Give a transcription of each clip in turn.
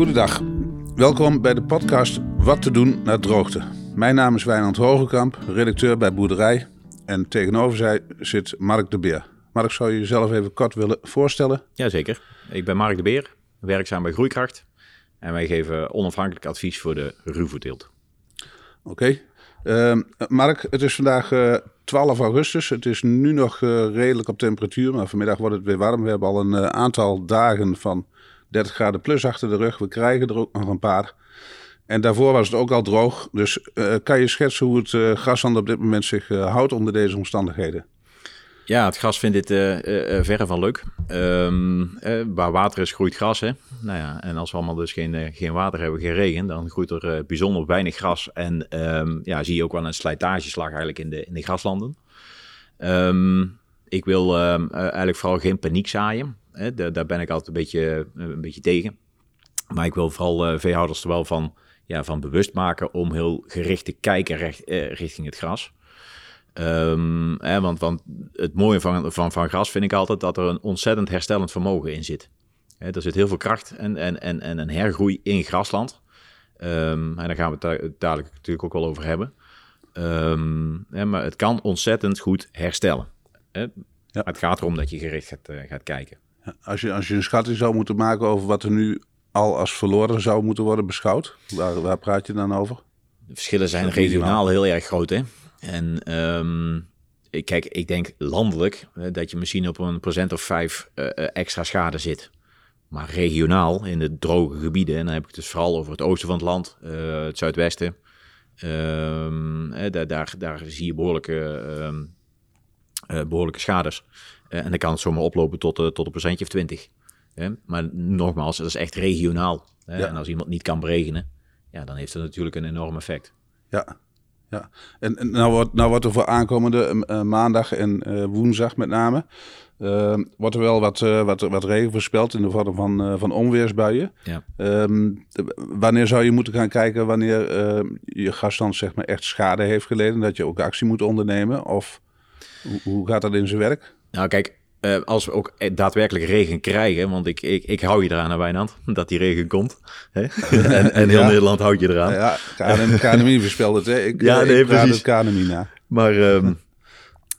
Goedendag. Welkom bij de podcast Wat te doen na droogte. Mijn naam is Wijnand Hogekamp, redacteur bij Boerderij. En tegenover zij zit Mark de Beer. Mark, zou je jezelf even kort willen voorstellen? Jazeker. Ik ben Mark de Beer, werkzaam bij Groeikracht. En wij geven onafhankelijk advies voor de ruwvoeteelt. Oké. Ehm, Mark, het is vandaag uh, 12 augustus. Het is nu nog uh, redelijk op temperatuur, maar vanmiddag wordt het weer warm. We hebben al een uh, aantal dagen van 30 graden plus achter de rug. We krijgen er ook nog een paar. En daarvoor was het ook al droog. Dus uh, kan je schetsen hoe het uh, grasland op dit moment zich uh, houdt onder deze omstandigheden? Ja, het gras vindt dit verre van leuk. Um, waar water is, groeit gras. Hè? Nou ja, en als we allemaal dus geen, geen water hebben, geen regen, dan groeit er bijzonder weinig gras. En um, ja, zie je ook wel een slijtageslag eigenlijk in de, in de graslanden. Um, ik wil eigenlijk vooral geen paniek zaaien. Hè? Daar, daar ben ik altijd een beetje, een beetje tegen. Maar ik wil vooral veehouders er wel van ja, van bewust maken om heel gericht te kijken recht, eh, richting het gras. Um, hè, want, want het mooie van, van, van gras vind ik altijd dat er een ontzettend herstellend vermogen in zit. Hè, er zit heel veel kracht en, en, en, en een hergroei in grasland. Um, en daar gaan we het dadelijk natuurlijk ook wel over hebben. Um, hè, maar het kan ontzettend goed herstellen. Hè? Ja. Het gaat erom dat je gericht gaat, uh, gaat kijken. Als je, als je een schatting zou moeten maken over wat er nu al als verloren zou moeten worden beschouwd? Waar, waar praat je dan over? De verschillen zijn regionaal heel erg groot. Hè? En um, ik, kijk, ik denk landelijk dat je misschien op een procent of vijf uh, extra schade zit. Maar regionaal, in de droge gebieden, en dan heb ik het dus vooral over het oosten van het land, uh, het zuidwesten, um, daar, daar, daar zie je behoorlijke, um, uh, behoorlijke schades. En dan kan het zomaar oplopen tot, tot een procentje of twintig. Maar nogmaals, dat is echt regionaal. Ja. En als iemand niet kan beregenen, ja, dan heeft dat natuurlijk een enorm effect. Ja, ja. En, en nou, wordt, nou wordt er voor aankomende uh, maandag en uh, woensdag met name... Uh, wordt er wel wat, wat, wat regen voorspeld in de vorm van, van onweersbuien. Ja. Um, wanneer zou je moeten gaan kijken wanneer je gasstand zeg maar echt schade heeft geleden... dat je ook actie moet ondernemen? Of hoe, hoe gaat dat in zijn werk? Nou kijk, uh, als we ook daadwerkelijk regen krijgen, want ik, ik, ik hou je eraan, Wijnand, dat die regen komt. Hè? en, en heel ja. Nederland houdt je eraan. Ja, KNMI, KNMI voorspelt het, hè? Ik, ja, nee, ik precies. het KNMI na. Maar um,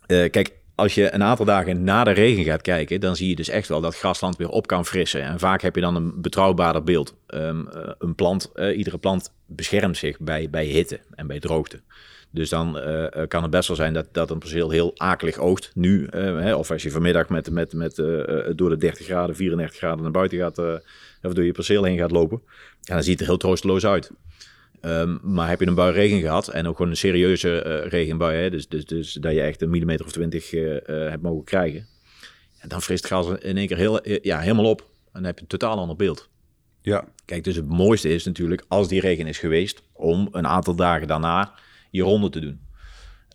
uh, kijk, als je een aantal dagen na de regen gaat kijken, dan zie je dus echt wel dat grasland weer op kan frissen. En vaak heb je dan een betrouwbaarder beeld. Um, uh, een plant, iedere plant beschermt zich bij, bij hitte en bij droogte. Dus dan uh, kan het best wel zijn dat, dat een perceel heel akelig oogt nu. Uh, hè, of als je vanmiddag met, met, met, uh, door de 30 graden, 34 graden naar buiten gaat, of door je perceel heen gaat lopen. Ja, dan ziet het er heel troosteloos uit. Um, maar heb je een bui regen gehad en ook gewoon een serieuze regenbui, hè, dus, dus, dus dat je echt een millimeter of twintig hebt mogen krijgen. Ja, dan frist het gas in één keer heel, ja, helemaal op. En dan heb je een totaal ander beeld. Ja. Kijk, dus het mooiste is natuurlijk als die regen is geweest, om een aantal dagen daarna je ronde te doen.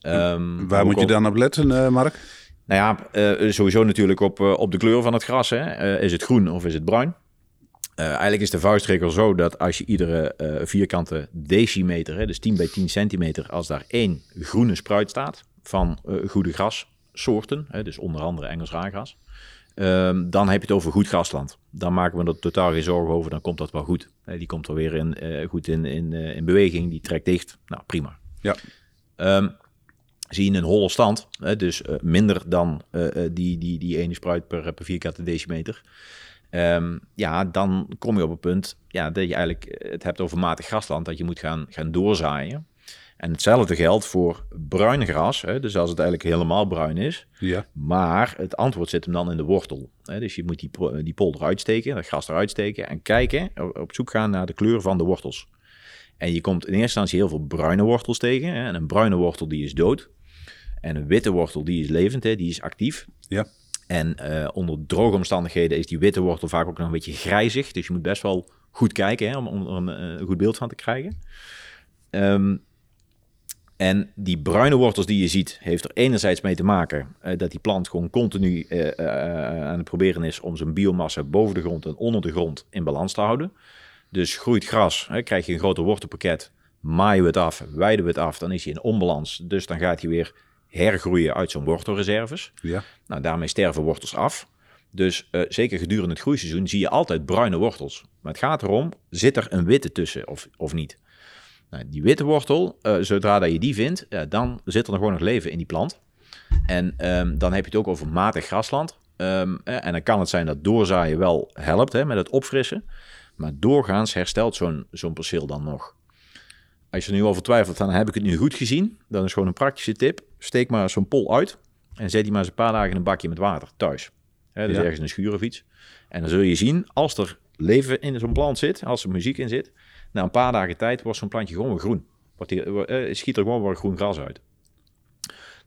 Um, Waar moet je dan op letten, uh, Mark? Nou ja, uh, sowieso natuurlijk op, uh, op de kleur van het gras. Hè. is het groen of is het bruin? eigenlijk is de vuistregel zo dat als je iedere vierkante decimeter, hè, dus 10 bij 10 centimeter, als daar één groene spruit staat van goede grassoorten, hè, dus onder andere Engels raagras, um, dan heb je het over goed grasland. Dan maken we er totaal geen zorgen over, dan komt dat wel goed. die komt er weer in, goed in, in, in beweging, die trekt dicht. Nou, prima. Ja. Um, zie je een holle stand, hè, dus uh, minder dan uh, die, die, die ene spruit per, per vierkante decimeter. Um, ja, dan kom je op het punt ja, dat je eigenlijk het hebt over matig grasland, dat je moet gaan, gaan doorzaaien. En hetzelfde geldt voor bruin gras, hè, dus als het eigenlijk helemaal bruin is. Ja. Maar het antwoord zit hem dan in de wortel. Hè, dus je moet die, die pol eruit steken, dat gras eruit steken en kijken, op zoek gaan naar de kleur van de wortels. En je komt in eerste instantie heel veel bruine wortels tegen. Hè? En een bruine wortel die is dood. En een witte wortel die is levend, hè? die is actief. Ja. En uh, onder droge omstandigheden is die witte wortel vaak ook nog een beetje grijzig. Dus je moet best wel goed kijken hè? om, om, om een goed beeld van te krijgen. Um, en die bruine wortels die je ziet, heeft er enerzijds mee te maken uh, dat die plant gewoon continu uh, aan het proberen is om zijn biomassa boven de grond en onder de grond in balans te houden. Dus groeit gras, hè, krijg je een groter wortelpakket, maaien we het af, wijden we het af, dan is hij in onbalans. Dus dan gaat hij weer hergroeien uit zijn wortelreserves. Ja. Nou, daarmee sterven wortels af. Dus uh, zeker gedurende het groeiseizoen zie je altijd bruine wortels. Maar het gaat erom, zit er een witte tussen of, of niet? Nou, die witte wortel, uh, zodra dat je die vindt, uh, dan zit er nog gewoon nog leven in die plant. En um, dan heb je het ook over matig grasland. Um, en dan kan het zijn dat doorzaaien wel helpt hè, met het opfrissen. Maar doorgaans herstelt zo'n zo'n perceel dan nog. Als je er nu over twijfelt, dan heb ik het nu goed gezien. Dan is gewoon een praktische tip. Steek maar zo'n pol uit en zet die maar eens een paar dagen in een bakje met water thuis. Dus ja. ergens in een schuur of iets. En dan zul je zien, als er leven in zo'n plant zit, als er muziek in zit, na een paar dagen tijd wordt zo'n plantje gewoon weer groen. Wordt die, uh, schiet er gewoon weer groen gras uit.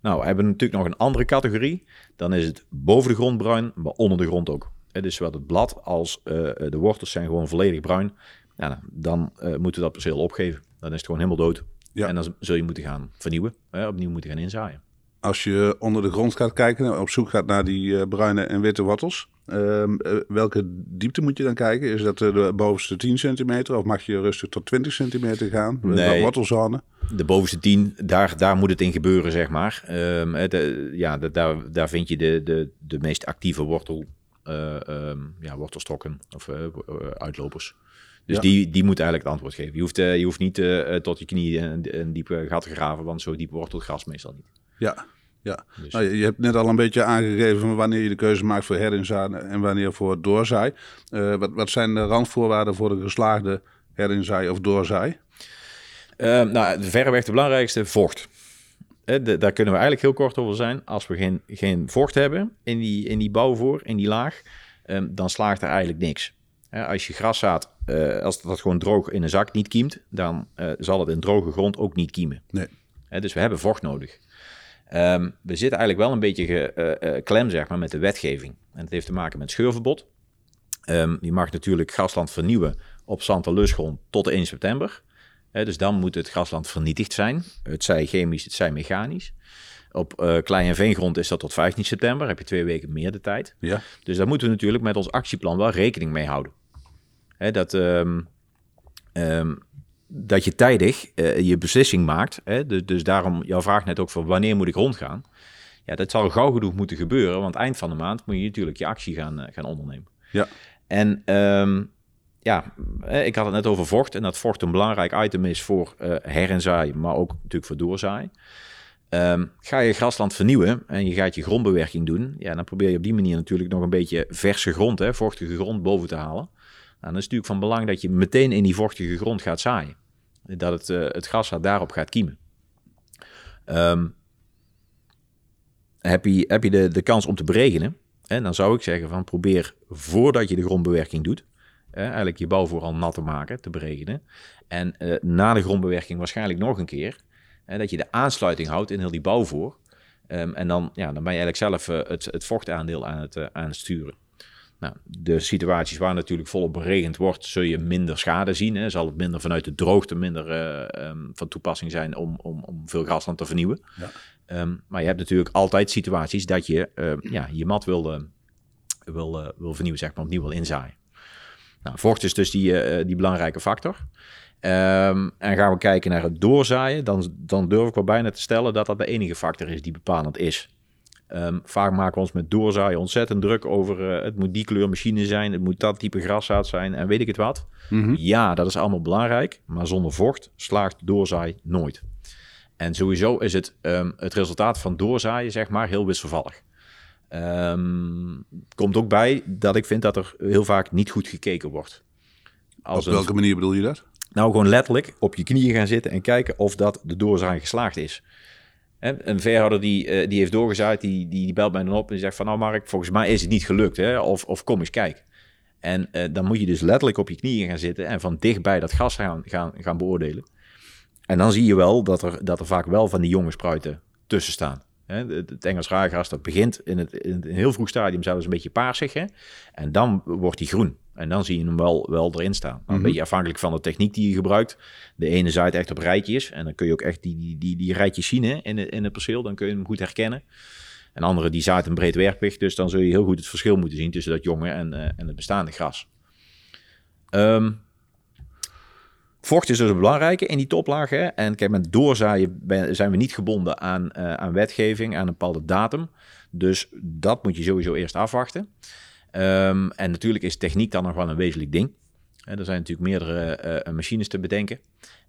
Nou, we hebben natuurlijk nog een andere categorie. Dan is het boven de grond bruin, maar onder de grond ook. Dus zowel het blad als uh, de wortels zijn gewoon volledig bruin. Ja, nou, dan uh, moeten we dat perceel opgeven. Dan is het gewoon helemaal dood. Ja. En dan zul je moeten gaan vernieuwen, hè, opnieuw moeten gaan inzaaien. Als je onder de grond gaat kijken, op zoek gaat naar die bruine en witte wortels, uh, welke diepte moet je dan kijken? Is dat de bovenste 10 centimeter of mag je rustig tot 20 centimeter gaan? Nee, wortelzone? De bovenste 10, daar, daar moet het in gebeuren, zeg maar. Um, de, ja, de, daar, daar vind je de, de, de meest actieve wortel, um, ja, wortelstokken of uh, uitlopers. Dus ja. die, die moet eigenlijk het antwoord geven. Je hoeft, uh, je hoeft niet uh, tot je knie een, een diepe gat te graven, want zo diep wortelt gras meestal niet. Ja, ja. Dus. Nou, je hebt net al een beetje aangegeven wanneer je de keuze maakt voor herinzaaien en wanneer voor doorzaai. Uh, wat, wat zijn de randvoorwaarden voor de geslaagde herinzaai of doorzaai? nou, verreweg de belangrijkste, vocht. De, daar kunnen we eigenlijk heel kort over zijn. Als we geen, geen vocht hebben in die, in die bouwvoor, in die laag, um, dan slaagt er eigenlijk niks. als je graszaad uh, als dat gewoon droog in een zak niet kiemt, dan uh, zal het in droge grond ook niet kiemen. Nee. Dus we hebben vocht nodig. Um, we zitten eigenlijk wel een beetje klem zeg maar, met de wetgeving. En het heeft te maken met scheurverbod. Um, je mag natuurlijk grasland vernieuwen op zand- en lusgrond tot 1 september. Dus dan moet het grasland vernietigd zijn. Het zij chemisch, het zij mechanisch. Op uh, klei- en veengrond is dat tot 15 september. Heb je twee weken meer de tijd. Ja. Dus daar moeten we natuurlijk met ons actieplan wel rekening mee houden. Hè, dat, um, um, dat je tijdig uh, je beslissing maakt. Hè? Dus, dus, daarom jouw vraag net ook van wanneer moet ik rondgaan. Ja, dat zal gauw genoeg moeten gebeuren, want eind van de maand moet je natuurlijk je actie gaan, uh, gaan ondernemen. Ja. En um, ja, ik had het net over vocht en dat vocht een belangrijk item is voor uh, herinzaaien, maar ook natuurlijk voor doorzaaien. Um, ga je grasland vernieuwen en je gaat je grondbewerking doen, ja, dan probeer je op die manier natuurlijk nog een beetje verse grond, hè, vochtige grond boven te halen. Nou, dan is het natuurlijk van belang dat je meteen in die vochtige grond gaat zaaien. Dat het, uh, het gras daarop gaat kiemen. Um, heb je, heb je de, de kans om te beregenen, dan zou ik zeggen van probeer voordat je de grondbewerking doet, eigenlijk je bouw vooral nat te maken, te beregenen. En uh, na de grondbewerking waarschijnlijk nog een keer, dat je de aansluiting houdt in heel die bouwvoor. Um, en dan, ja, dan ben je eigenlijk zelf uh, het, het vochtaandeel aan het, uh, aan het sturen. Nou, de situaties waar natuurlijk volop beregend wordt, zul je minder schade zien. Hè. Zal het minder vanuit de droogte minder um, van toepassing zijn om, om, om veel grasland te vernieuwen. Ja. Um, maar je hebt natuurlijk altijd situaties dat je ja, je mat wil, wil, wil vernieuwen, zeg maar, opnieuw wil inzaaien. Nou, vocht is dus die, die belangrijke factor. Um, en gaan we kijken naar het doorzaaien, dan, dan durf ik wel bijna te stellen dat dat de enige factor is die bepalend is. Um, vaak maken we ons met doorzaaien ontzettend druk over uh, het moet die kleur machine zijn, het moet dat type graszaad zijn en weet ik het wat. Mhm. Mm -hmm. Ja, dat is allemaal belangrijk, maar zonder vocht slaagt doorzaai nooit. En sowieso is het, um, het resultaat van doorzaaien zeg maar heel wisselvallig. Um, komt ook bij dat ik vind dat er heel vaak niet goed gekeken wordt. Als op welke een, manier bedoel je dat? Nou, gewoon letterlijk op je knieën gaan zitten en kijken of dat de doorzaai geslaagd is. Een veehouder die, die heeft doorgezaaid, die, die, die belt mij dan op en die zegt van... nou Mark, volgens mij is het niet gelukt, hè? Of, of kom eens kijken. En uh, dan moet je dus letterlijk op je knieën gaan zitten... en van dichtbij dat gas gaan, gaan, gaan beoordelen. En dan zie je wel dat er, dat er vaak wel van die jonge spruiten tussen staan. Het, Engels raargras dat begint in, het, in een heel vroeg stadium zelfs een beetje paarsig. Hè? En dan wordt hij groen. En dan zie je hem wel, wel erin staan. Maar een Mhm. beetje afhankelijk van de techniek die je gebruikt. De ene zaait echt op rijtjes. En dan kun je ook echt die, die, die, die rijtjes zien hè, in, het, in het perceel. Dan kun je hem goed herkennen. En andere die zaait een breed werpig. Dus dan zul je heel goed het verschil moeten zien tussen dat jonge en, uh, en het bestaande gras. Um, vocht is dus een belangrijke in die toplaag. En kijk, met doorzaaien zijn we niet gebonden aan, uh, aan wetgeving, aan een bepaalde datum. Dus dat moet je sowieso eerst afwachten. Ehm, en natuurlijk is techniek dan nog wel een wezenlijk ding. er zijn natuurlijk meerdere machines te bedenken.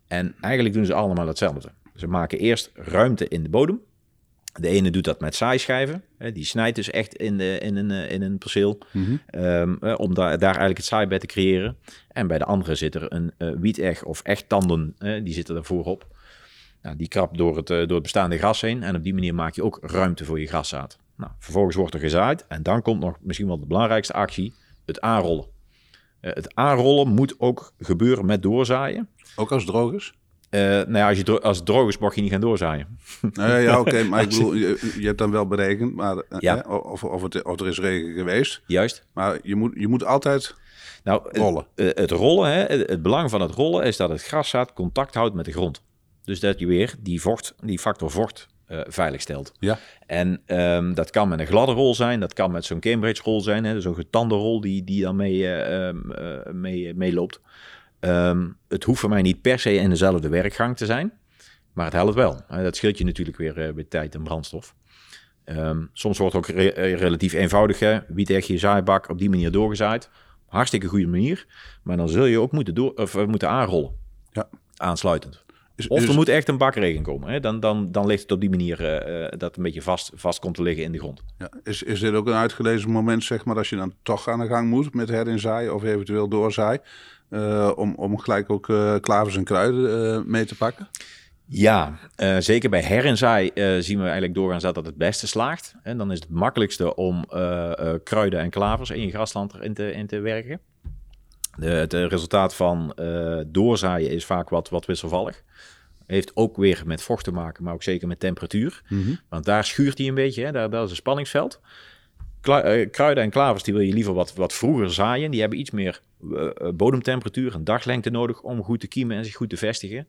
En eigenlijk doen ze allemaal hetzelfde. Ze maken eerst ruimte in de bodem. De ene doet dat met zaaischijven. Die snijdt dus echt in, de, in, een, eh, in een perceel. Mhm. Ehm, eh, om daar, daar eigenlijk het zaaibed te creëren. En bij de andere zit er een uh, wieteg of echt tanden. die zitten er voorop. Nou, die krabt door het, door het bestaande gras heen. En op die manier maak je ook ruimte voor je graszaad. Nou, vervolgens wordt er gezaaid. En dan komt nog misschien wel de belangrijkste actie. Het aanrollen. het aanrollen moet ook gebeuren met doorzaaien. Ook als het droog is? Uh, nou ja, als, je als het droog is, mag je niet gaan doorzaaien. Uh, ja, oké, maar ik bedoel, je, je, hebt dan wel berekend maar, uh, ja. of, of, het, of er is regen geweest. Juist. Maar je moet, je moet altijd nou, rollen. Het, het rollen, hè, het, belang van het rollen is dat het graszaad contact houdt met de grond. Dus dat je weer die, vocht, die factor vocht veilig stelt. Ja. En um, dat kan met een gladde rol zijn, dat kan met zo'n Cambridge rol zijn, zo'n getande rol die, die dan mee, mee, mee loopt. Ehm, het hoeft voor mij niet per se in dezelfde werkgang te zijn, maar het helpt wel. Dat scheelt je natuurlijk weer uh, bij tijd en brandstof. Um, soms wordt het ook eh, relatief eenvoudig. Hè? Wiet je zaaibak op die manier doorgezaaid. Hartstikke goede manier. Maar dan zul je ook moeten, door, of, moeten aanrollen. Ja. Aansluitend. Is, of er moet echt een bakregen komen. Hè? Dan, dan, dan ligt het op die manier uh, dat een beetje vast, vast komt te liggen in de grond. Ja. Is, is dit ook een uitgelezen moment, zeg maar, als je dan toch aan de gang moet met herinzaaien of eventueel doorzaai? Uh, om, om gelijk ook uh, klavers en kruiden uh, mee te pakken? Ja, zeker bij herinzaai zien we eigenlijk doorgaans dat dat het beste slaagt. En dan is het makkelijkste om kruiden en klavers in je grasland erin te, in te werken. De, het resultaat van doorzaaien is vaak wat, wat wisselvallig. Heeft ook weer met vocht te maken, maar ook zeker met temperatuur. Mm -hmm. Want daar schuurt hij een beetje, hè? Daar, daar is een spanningsveld. Kruiden en klavers die wil je liever wat, wat vroeger zaaien. Die hebben iets meer uh, bodemtemperatuur en daglengte nodig om goed te kiemen en zich goed te vestigen.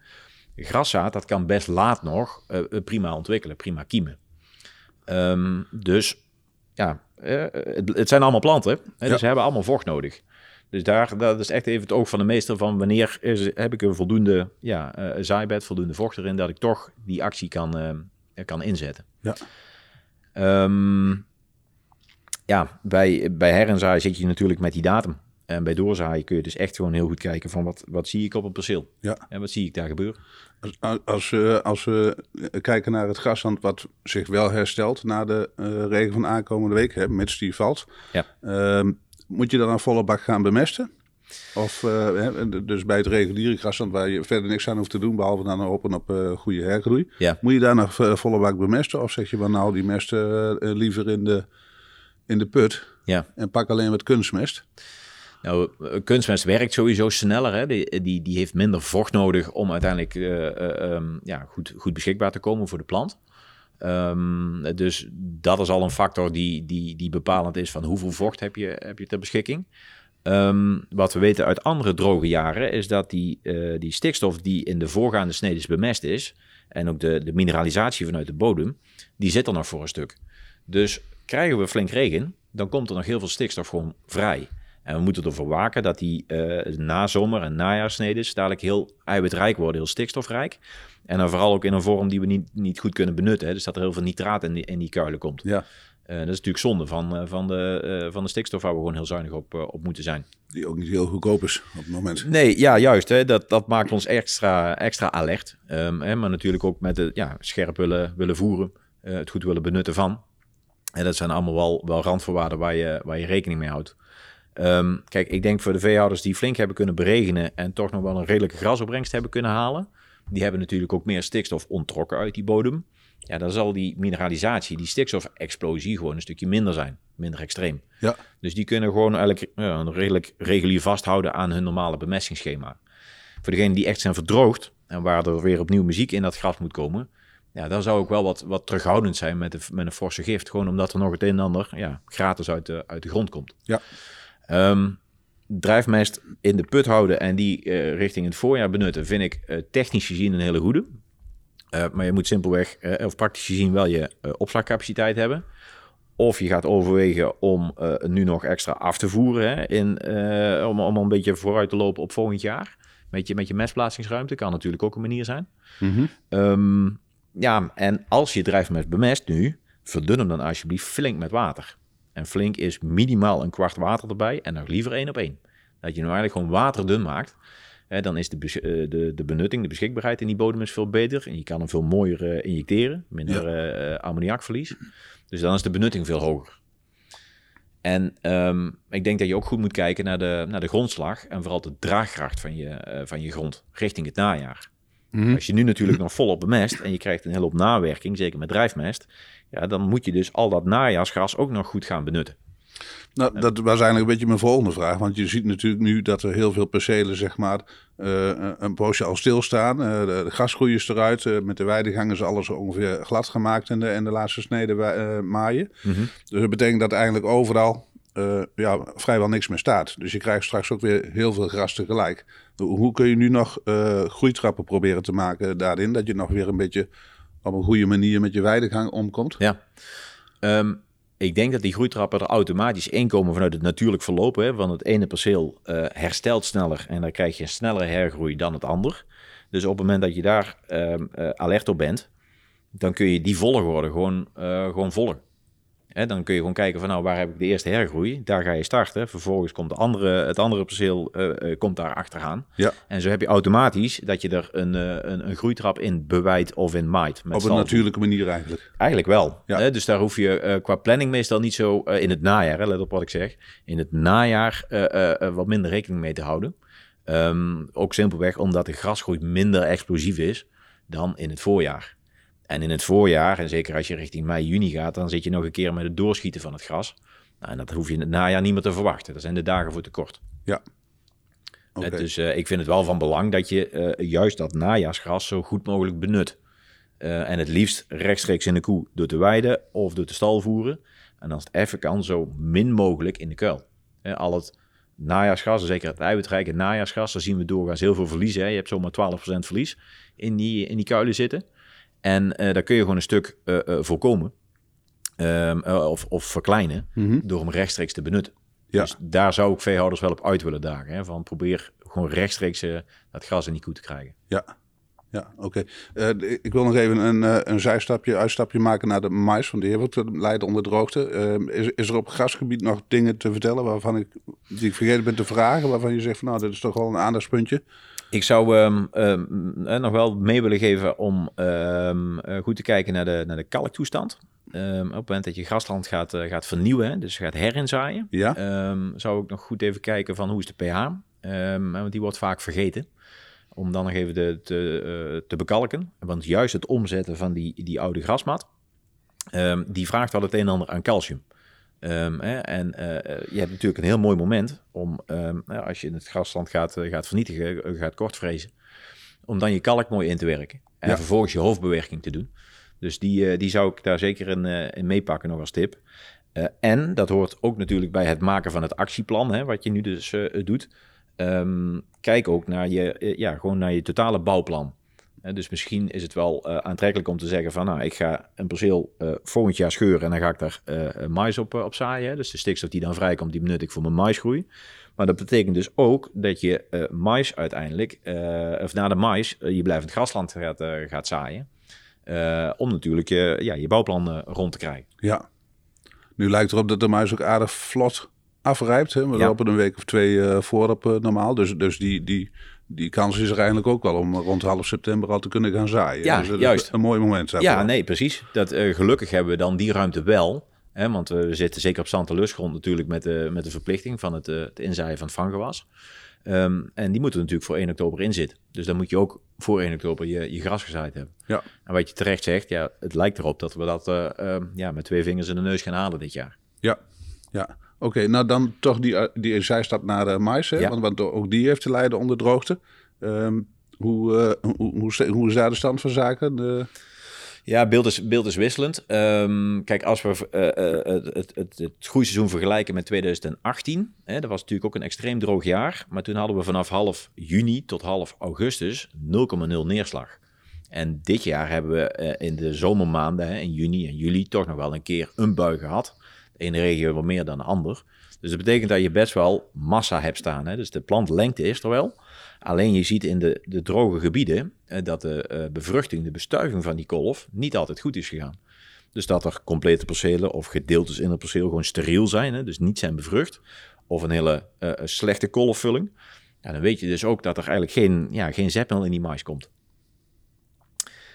Graszaad, dat kan best laat nog uh, prima ontwikkelen, prima kiemen. Um, dus ja, het, het, zijn allemaal planten, hè, dus ze hebben allemaal vocht nodig. Dus daar dat is echt even het oog van de meester van wanneer is, heb ik een voldoende ja, uh, zaaibed, voldoende vocht erin, dat ik toch die actie kan, kan inzetten. Ja. Um, ja, bij, bij her zit je natuurlijk met die datum. En bij doorzaaien kun je dus echt gewoon heel goed kijken van wat, wat zie ik op een perceel. Ja. En wat zie ik daar gebeuren. Als, als, als we kijken naar het grasland wat zich wel herstelt na de uh, regen van aankomende week, hè, mits die valt. Ja. Uh, moet je dan een volle bak gaan bemesten? Of uh, dus bij het reguliere grasland waar je verder niks aan hoeft te doen, behalve dan hopen op uh, goede hergroei. Ja. Moet je daar nog volle bak bemesten? Of zeg je van nou, die mesten liever in de, in de put ja. en pak alleen wat kunstmest? Nou, kunstmest werkt sowieso sneller. Hè? Die, die, die heeft minder vocht nodig om uiteindelijk uh, uh, um, ja, goed, goed beschikbaar te komen voor de plant. Um, dus dat is al een factor die, die, die bepalend is van hoeveel vocht heb je, heb je ter beschikking. Um, wat we weten uit andere droge jaren is dat die, uh, die stikstof die in de voorgaande snedes bemest is, en ook de, de mineralisatie vanuit de bodem, die zit er nog voor een stuk. Dus krijgen we flink regen, dan komt er nog heel veel stikstof gewoon vrij. En we moeten ervoor waken dat die uh, nazomer- en najaarsnedes dadelijk heel eiwitrijk worden, heel stikstofrijk. En dan vooral ook in een vorm die we niet, niet goed kunnen benutten. Hè. Dus dat er heel veel nitraat in die, in die kuilen komt. Ja. Uh, dat is natuurlijk zonde van, uh, van, de, van de stikstof waar we gewoon heel zuinig op, op moeten zijn. Die ook niet heel goedkoop is op het moment. Nee, ja, juist. Hè. Dat, dat maakt ons extra, extra alert. Um, hè, maar natuurlijk ook met het ja, scherp willen, willen voeren, het goed willen benutten van. En dat zijn allemaal wel, wel randvoorwaarden waar je, waar je rekening mee houdt. Um, kijk, ik denk voor de veehouders die flink hebben kunnen beregenen en toch nog wel een redelijke grasopbrengst hebben kunnen halen, die hebben natuurlijk ook meer stikstof onttrokken uit die bodem. Ja, dan zal die mineralisatie, die stikstofexplosie gewoon een stukje minder zijn, minder extreem. Ja. Dus die kunnen gewoon eigenlijk ja, redelijk regulier vasthouden aan hun normale bemestingsschema. Voor degenen die echt zijn verdroogd en waar er weer opnieuw muziek in dat gras moet komen, ja, dan zou ik wel wat, wat terughoudend zijn met, de, met een forse gift. Gewoon omdat er nog het een en ander ja, gratis uit de, uit de grond komt. Ja. Um, drijfmest in de put houden en die uh, richting het voorjaar benutten, vind ik uh, technisch gezien een hele goede. Uh, maar je moet simpelweg, of praktisch gezien, wel je opslagcapaciteit hebben. Of je gaat overwegen om nu nog extra af te voeren, hè, in, om, om een beetje vooruit te lopen op volgend jaar. Met je, met je mestplaatsingsruimte kan natuurlijk ook een manier zijn. Mm -hmm. um, ja, en als je drijfmest bemest nu, verdun hem dan alsjeblieft flink met water. En flink is minimaal een kwart water erbij en nog liever één op één. Dat je nou eigenlijk gewoon waterdun maakt. Hè, dan is de, eh, de, de benutting, de beschikbaarheid in die bodem is veel beter. En je kan hem veel mooier eh, injecteren. Minder eh, ammoniakverlies. Dus dan is de benutting veel hoger. En ehm, ik denk dat je ook goed moet kijken naar de, naar de grondslag. En vooral de draagkracht van je, van je grond richting het najaar. Mhm. Als je nu natuurlijk nog volop bemest en je krijgt een hele hoop nawerking, zeker met drijfmest, ja, dan moet je dus al dat najaarsgras ook nog goed gaan benutten. Nou, dat was eigenlijk een beetje mijn volgende vraag. Want je ziet natuurlijk nu dat er heel veel percelen, zeg maar, eh, een poosje al stilstaan. Eh, de, grasgroei is eruit. Eh, met de weidegang is alles ongeveer glad gemaakt en de, en de laatste snede wa- eh, maaien. Dus dat betekent dat eigenlijk overal eh, ja, vrijwel niks meer staat. Dus je krijgt straks ook weer heel veel gras tegelijk. Hoe, kun je nu nog eh, groeitrappen proberen te maken daarin? Dat je nog weer een beetje op een goede manier met je weidegang omkomt? Ja. Ehm, ik denk dat die groeitrappen er automatisch inkomen vanuit het natuurlijk verlopen. Hè, want het ene perceel eh, herstelt sneller en dan krijg je een snellere hergroei dan het ander. Dus op het moment dat je daar ehm, eh, alert op bent, dan kun je die volgorde gewoon, gewoon volgen. Hè, dan kun je gewoon kijken van nou, waar heb ik de eerste hergroei? Daar ga je starten. Vervolgens komt de andere, het andere perceel eh, komt daar achteraan. Ja. En zo heb je automatisch dat je er een, eh, een, een groeitrap in bewijdt of in maait. Op een natuurlijke manier eigenlijk. Eigenlijk wel. Ja. Hè? Dus daar hoef je qua planning meestal niet zo in het najaar, hè, let op wat ik zeg, in het najaar wat minder rekening mee te houden. Ehm, ook simpelweg omdat de grasgroei minder explosief is dan in het voorjaar. En in het voorjaar, en zeker als je richting mei, juni gaat, dan zit je nog een keer met het doorschieten van het gras. Nou, en dat hoef je in het najaar niet meer te verwachten. Dat zijn de dagen voor te kort. Ja. Oké. Eh, Dus eh, ik vind het wel van belang dat je eh, juist dat najaarsgras zo goed mogelijk benut. En het liefst rechtstreeks in de koe door te weiden of door te stal voeren. En als het even kan, zo min mogelijk in de kuil. Al het najaarsgras, zeker het eiwitrijke najaarsgras, daar zien we doorgaans heel veel verlies. Hè. Je hebt zomaar 12% verlies in die, in die kuilen zitten. En eh, daar kun je gewoon een stuk eh, eh, voorkomen. Ehm, eh, of, of verkleinen Mhm. door hem rechtstreeks te benutten. Ja. Dus daar zou ik veehouders wel op uit willen dagen. Hè? Van probeer gewoon rechtstreeks dat gras in die koe te krijgen. Ja, ja oké. Ik wil nog even een, een zijstapje, uitstapje maken naar de mais, want die heeft lijden onder droogte. Eh, is, is er op grasgebied nog dingen te vertellen waarvan ik, die ik vergeten ben te vragen, waarvan je zegt van nou, dit is toch wel een aandachtspuntje? Ik zou ehm, ehm, eh, nog wel mee willen geven om ehm, eh, goed te kijken naar de, naar de kalktoestand. Op het moment dat je grasland gaat, eh, gaat vernieuwen, hè, dus gaat herinzaaien, Ja, zou ik nog goed even kijken van hoe is de pH. Want die wordt vaak vergeten. Om dan nog even de, te, te bekalken. Want juist het omzetten van die, die oude grasmat, die vraagt wel het een en ander aan calcium. Ehm, hè, en eh, eh, je hebt natuurlijk een heel mooi moment om, nou, als je in het grasland gaat, eh, gaat vernietigen, gaat kortvrezen, om dan je kalk mooi in te werken. En Ja. vervolgens je hoofdbewerking te doen. Dus die, die zou ik daar zeker in, in meepakken nog als tip. En dat hoort ook natuurlijk bij het maken van het actieplan, hè, wat je nu dus doet. Ehm, kijk ook naar je, ja, gewoon naar je totale bouwplan. Dus misschien is het wel eh, aantrekkelijk om te zeggen van, nou, ik ga een perceel eh, volgend jaar scheuren en dan ga ik daar eh, mais op, op zaaien. Hè. Dus de stikstof die dan vrijkomt, die benut ik voor mijn maisgroei. Maar dat betekent dus ook dat je mais uiteindelijk, of na de mais, je blijvend grasland gaat, gaat zaaien. Om natuurlijk je, ja, je bouwplan rond te krijgen. ja. Nu lijkt erop dat de mais ook aardig vlot afrijpt. Hè? We Ja. lopen een week of twee voorop eh, normaal. Dus, dus die, die, die kans is er eigenlijk ook wel om rond half september al te kunnen gaan zaaien. Ja, dus dat is juist. Een mooi moment. daarvoor. Ja, nee, precies. Dat, eh, gelukkig hebben we dan die ruimte wel. Hè, want eh, we zitten zeker op zand en lustgrond natuurlijk met de, met de verplichting van het, eh, het inzaaien van het vanggewas. Ehm, en die moeten natuurlijk voor 1 oktober in zitten. Dus dan moet je ook voor 1 oktober je, je gras gezaaid hebben. Ja. En wat je terecht zegt, ja, het lijkt erop dat we dat eh, ehm, ja, met twee vingers in de neus gaan halen dit jaar. Ja, ja. Oké, nou dan toch die, eh, die zijstap naar de mais. Hè? Ja. Want, want ook die heeft te lijden onder droogte. Ehm, hoe, eh, hoe, hoe, sta- hoe is daar de stand van zaken? De, Ja, beeld is, beeld is wisselend. Ehm, kijk, als we eh, eh, het, het, het, groeiseizoen vergelijken met 2018, hè, dat was natuurlijk ook een extreem droog jaar. Maar toen hadden we vanaf half juni tot half augustus 0,0 neerslag. En dit jaar hebben we eh, in de zomermaanden, hè, in juni en juli, toch nog wel een keer een bui gehad. De ene regio wat meer dan de ander. Dus dat betekent dat je best wel massa hebt staan. Hè? Dus de plantlengte is er wel. Alleen je ziet in de, de droge gebieden eh, dat de eh, bevruchting, de bestuiving van die kolf niet altijd goed is gegaan. Dus dat er complete percelen of gedeeltes in het perceel gewoon steriel zijn, hè, dus niet zijn bevrucht. Of een hele uh, slechte kolfvulling. Ja, dan weet je dus ook dat er eigenlijk geen, ja, geen zetmeel in die mais komt.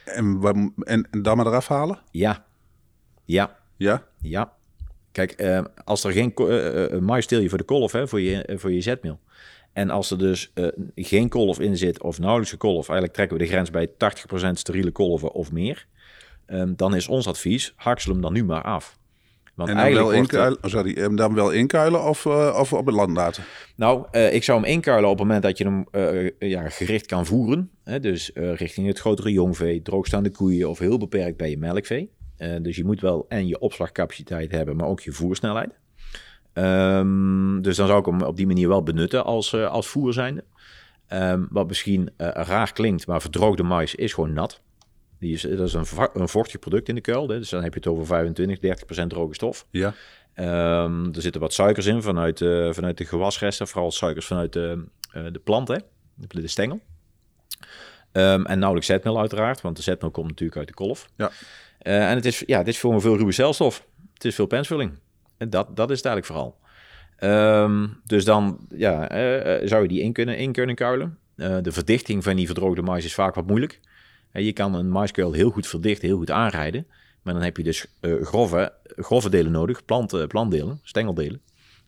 En, en, en dan maar eraf halen? Ja. Ja. Ja? Ja. Kijk, uh, als er geen uh, mais je voor de kolf, hè, voor je, voor je zetmeel. En als er dus uh, geen kolf in zit of nauwelijks kolf, eigenlijk trekken we de grens bij 80% steriele kolven of meer, um, dan is ons advies, haksel hem dan nu maar af. Want en dan wel, inkuilen, oh, sorry, en dan wel inkuilen of, uh, of op het land laten? Nou, uh, ik zou hem inkuilen op het moment dat je hem ja, gericht kan voeren. Hè, dus richting het grotere jongvee, droogstaande koeien of heel beperkt bij je melkvee. Dus je moet wel en je opslagcapaciteit hebben, maar ook je voersnelheid. Um, dus dan zou ik hem op die manier wel benutten als, uh, als voer zijnde. Um, wat misschien uh, raar klinkt, maar verdroogde mais is gewoon nat. Die is, dat is een, een vochtig product in de kuil. Dus dan heb je het over 25, 30% droge stof. Ja. Um, er zitten wat suikers in vanuit, uh, vanuit de gewasresten. Vooral suikers vanuit de, de plant, hè? De, de stengel. en nauwelijks zetmeel uiteraard, want de zetmeel komt natuurlijk uit de kolf. Ja. En het is, ja, het is voor een veel ruwe celstof. Het is veel pensvulling. En dat, dat is het eigenlijk vooral. Um, dus dan ja, uh, zou je die in kunnen, in kunnen kuilen. Uh, de verdichting van die verdroogde mais is vaak wat moeilijk. je kan een maiskuil heel goed verdichten, heel goed aanrijden. Maar dan heb je dus grove, grove delen nodig, plant, plantdelen, stengeldelen.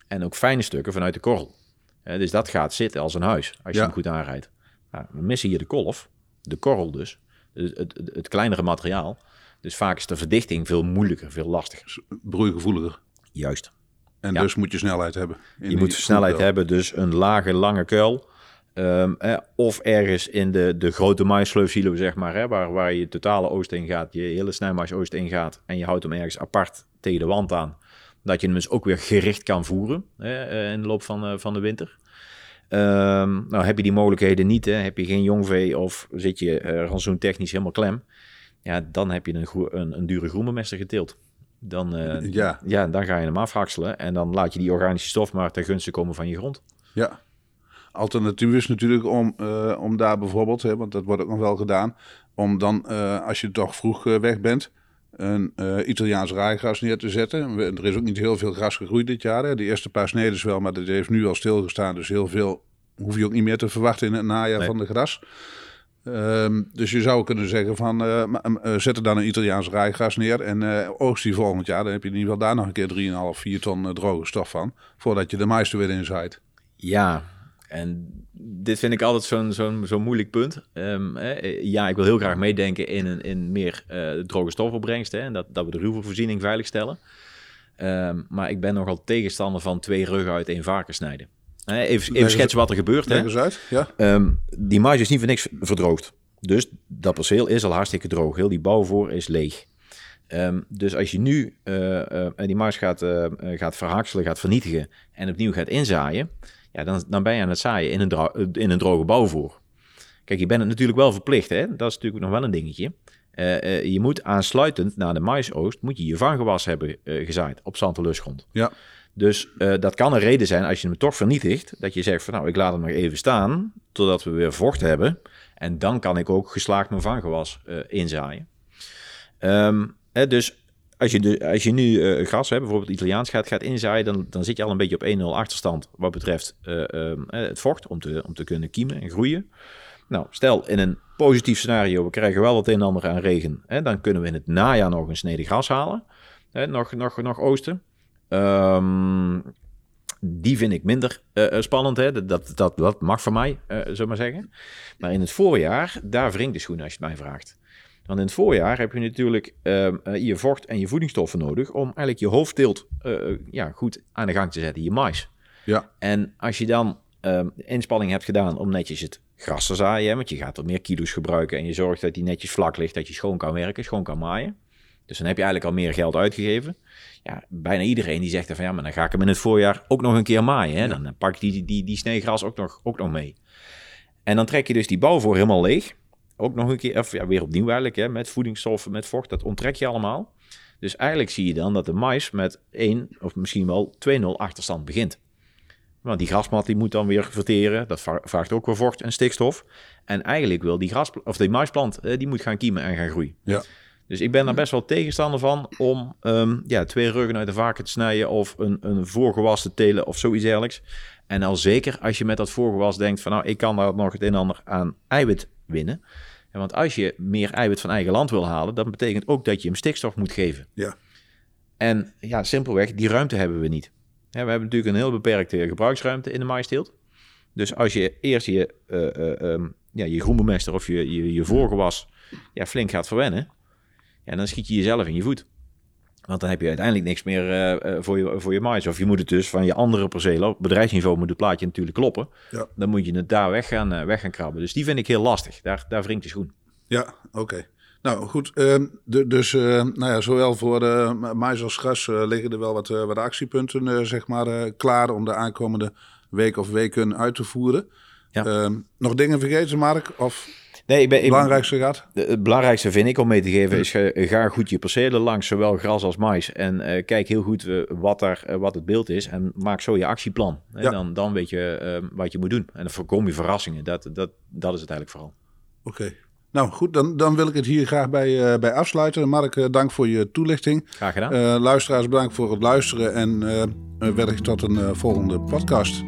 En ook fijne stukken vanuit de korrel. dus dat gaat zitten als een huis, als je hem goed aanrijdt. Nou, we missen hier de kolf, de korrel dus. Het, het, het, kleinere materiaal. Dus vaak is de verdichting veel moeilijker, veel lastiger. Broeigevoeliger. Juist. En dus moet je snelheid hebben. Je moet snelheid hebben, dus een lage, lange kuil. Um, eh, of ergens in de, de grote maïsleufsilo, zeg maar, hè, waar, waar je totale oost in gaat, je hele snijmais oost in gaat. En je houdt hem ergens apart tegen de wand aan. Dat je hem dus ook weer gericht kan voeren hè, eh, in de loop van, uh, van de winter. Um, nou, heb je die mogelijkheden niet, hè, heb je geen jongvee of zit je uh, rantsoen technisch helemaal klem. Ja, dan heb je een, een, een dure groenbemester geteeld. Dan, uh, ja. Ja, dan ga je hem afhakselen en dan laat je die organische stof maar ten gunste komen van je grond. Ja. Alternatief is natuurlijk om, uh, om daar bijvoorbeeld, hè, want dat wordt ook nog wel gedaan, om dan, uh, als je toch vroeg weg bent, een Italiaans raaigras neer te zetten. Er is ook niet heel veel gras gegroeid dit jaar. Hè. De eerste paar sneden wel, maar dat heeft nu al stilgestaan. Dus heel veel hoef je ook niet meer te verwachten in het najaar van de gras. Um, dus je zou kunnen zeggen van uh, zet er dan een Italiaans rijgras neer en uh, oogst die volgend jaar. Dan heb je in ieder geval daar nog een keer 3,5, 4 ton droge stof van. Voordat je de mais er weer in zaait. Ja, en dit vind ik altijd zo'n zo'n zo'n moeilijk punt. Um, ja, ik wil heel graag meedenken in, een, in meer droge stofopbrengsten. En dat, dat we de ruwvoorziening veiligstellen. Um, maar ik ben nogal tegenstander van twee ruggen uit één varken snijden. Even, even schetsen wat er gebeurt. Leg eens uit, ja. Um, die marge is niet voor niks verdroogd. Dus dat perceel is al hartstikke droog. Heel die bouwvoor is leeg. Um, dus als je nu uh, uh, die mars gaat, uh, gaat verhakselen, gaat vernietigen en opnieuw gaat inzaaien, ja, dan, dan ben je aan het zaaien in een, in een droge bouwvoer. Kijk, je bent het natuurlijk wel verplicht, hè? dat is natuurlijk nog wel een dingetje. je moet aansluitend naar de maisoogst, moet je je vanggewas hebben gezaaid op zand en lustgrond. Ja. Dus uh, dat kan een reden zijn als je hem toch vernietigt, dat je zegt van nou, ik laat hem nog even staan totdat we weer vocht hebben. En dan kan ik ook geslaagd mijn vanggewas uh, inzaaien. Um, hè, dus als je, als je nu uh, gras, hè, bijvoorbeeld Italiaans gaat, gaat inzaaien, dan, dan zit je al een beetje op 1-0 achterstand wat betreft um, het vocht om te, om te kunnen kiemen en groeien. Nou, stel in een positief scenario, we krijgen wel wat een en ander aan regen, hè, dan kunnen we in het najaar nog een snede gras halen, hè, nog, nog, nog oosten. Um, die vind ik minder uh, spannend. Hè? Dat, dat, dat mag voor mij, uh, zullen maar zeggen. Maar in het voorjaar, daar wringt de schoen als je het mij vraagt. Want in het voorjaar heb je natuurlijk uh, je vocht en je voedingsstoffen nodig om eigenlijk je hoofdteelt ja, goed aan de gang te zetten, je mais. Ja. En als je dan uh, inspanning hebt gedaan om netjes het gras te zaaien, want je gaat er meer kilo's gebruiken en je zorgt dat die netjes vlak ligt, dat je schoon kan werken, schoon kan maaien. Dus dan heb je eigenlijk al meer geld uitgegeven. Ja, bijna iedereen die zegt van ja, maar dan ga ik hem in het voorjaar ook nog een keer maaien. Hè? Dan pak ik die, die, die sneegras ook nog, ook nog mee. En dan trek je dus die bouw voor helemaal leeg. Ook nog een keer, of ja, weer opnieuw eigenlijk, hè, met voedingsstoffen, met vocht, dat onttrek je allemaal. Dus eigenlijk zie je dan dat de mais met 1 of misschien wel 2-0 achterstand begint. Want die grasmat die moet dan weer verteren. Dat vraagt ook weer vocht en stikstof. En eigenlijk wil die, gras, of die maisplant, die moet gaan kiemen en gaan groeien. Ja. Dus ik ben daar best wel tegenstander van om ehm, ja, twee ruggen uit de vaken te snijden of een, een voorgewas te telen of zoiets dergelijks. En al zeker als je met dat voorgewas denkt van nou, ik kan daar nog het een en ander aan eiwit winnen. En want als je meer eiwit van eigen land wil halen, dat betekent ook dat je hem stikstof moet geven. Ja. En ja, simpelweg, die ruimte hebben we niet. Ja, we hebben natuurlijk een heel beperkte gebruiksruimte in de maaisteelt. Dus als je eerst je, uh, ja, je groenbemester of je, je, je voorgewas ja, flink gaat verwennen, ja, dan schiet je jezelf in je voet. Want dan heb je uiteindelijk niks meer uh, voor, je, voor je mais. Of je moet het dus van je andere percelen, op bedrijfsniveau moet het plaatje natuurlijk kloppen. Ja. Dan moet je het daar weg gaan, uh, weg gaan krabben. Dus die vind ik heel lastig. Daar, daar wringt de schoen. Ja, oké. Nou goed, de, dus nou ja, zowel voor uh, mais als gras liggen er wel wat, wat actiepunten zeg maar, klaar om de aankomende week of weken uit te voeren. Ja. Ehm, nog dingen vergeten, Mark? Of Nee, ik ben, het belangrijkste gaat? Het belangrijkste vind ik om mee te geven is ga goed je percelen langs, zowel gras als mais. En uh, kijk heel goed uh, wat, uh, wat het beeld is en maak zo je actieplan. En dan, dan weet je wat je moet doen. En dan voorkom je verrassingen. Dat, dat, dat is het eigenlijk vooral. Oké. Okay. Nou goed, dan, dan wil ik het hier graag bij, bij afsluiten. Mark, dank voor je toelichting. Graag gedaan. luisteraars, bedankt voor het luisteren en wellicht tot een volgende podcast.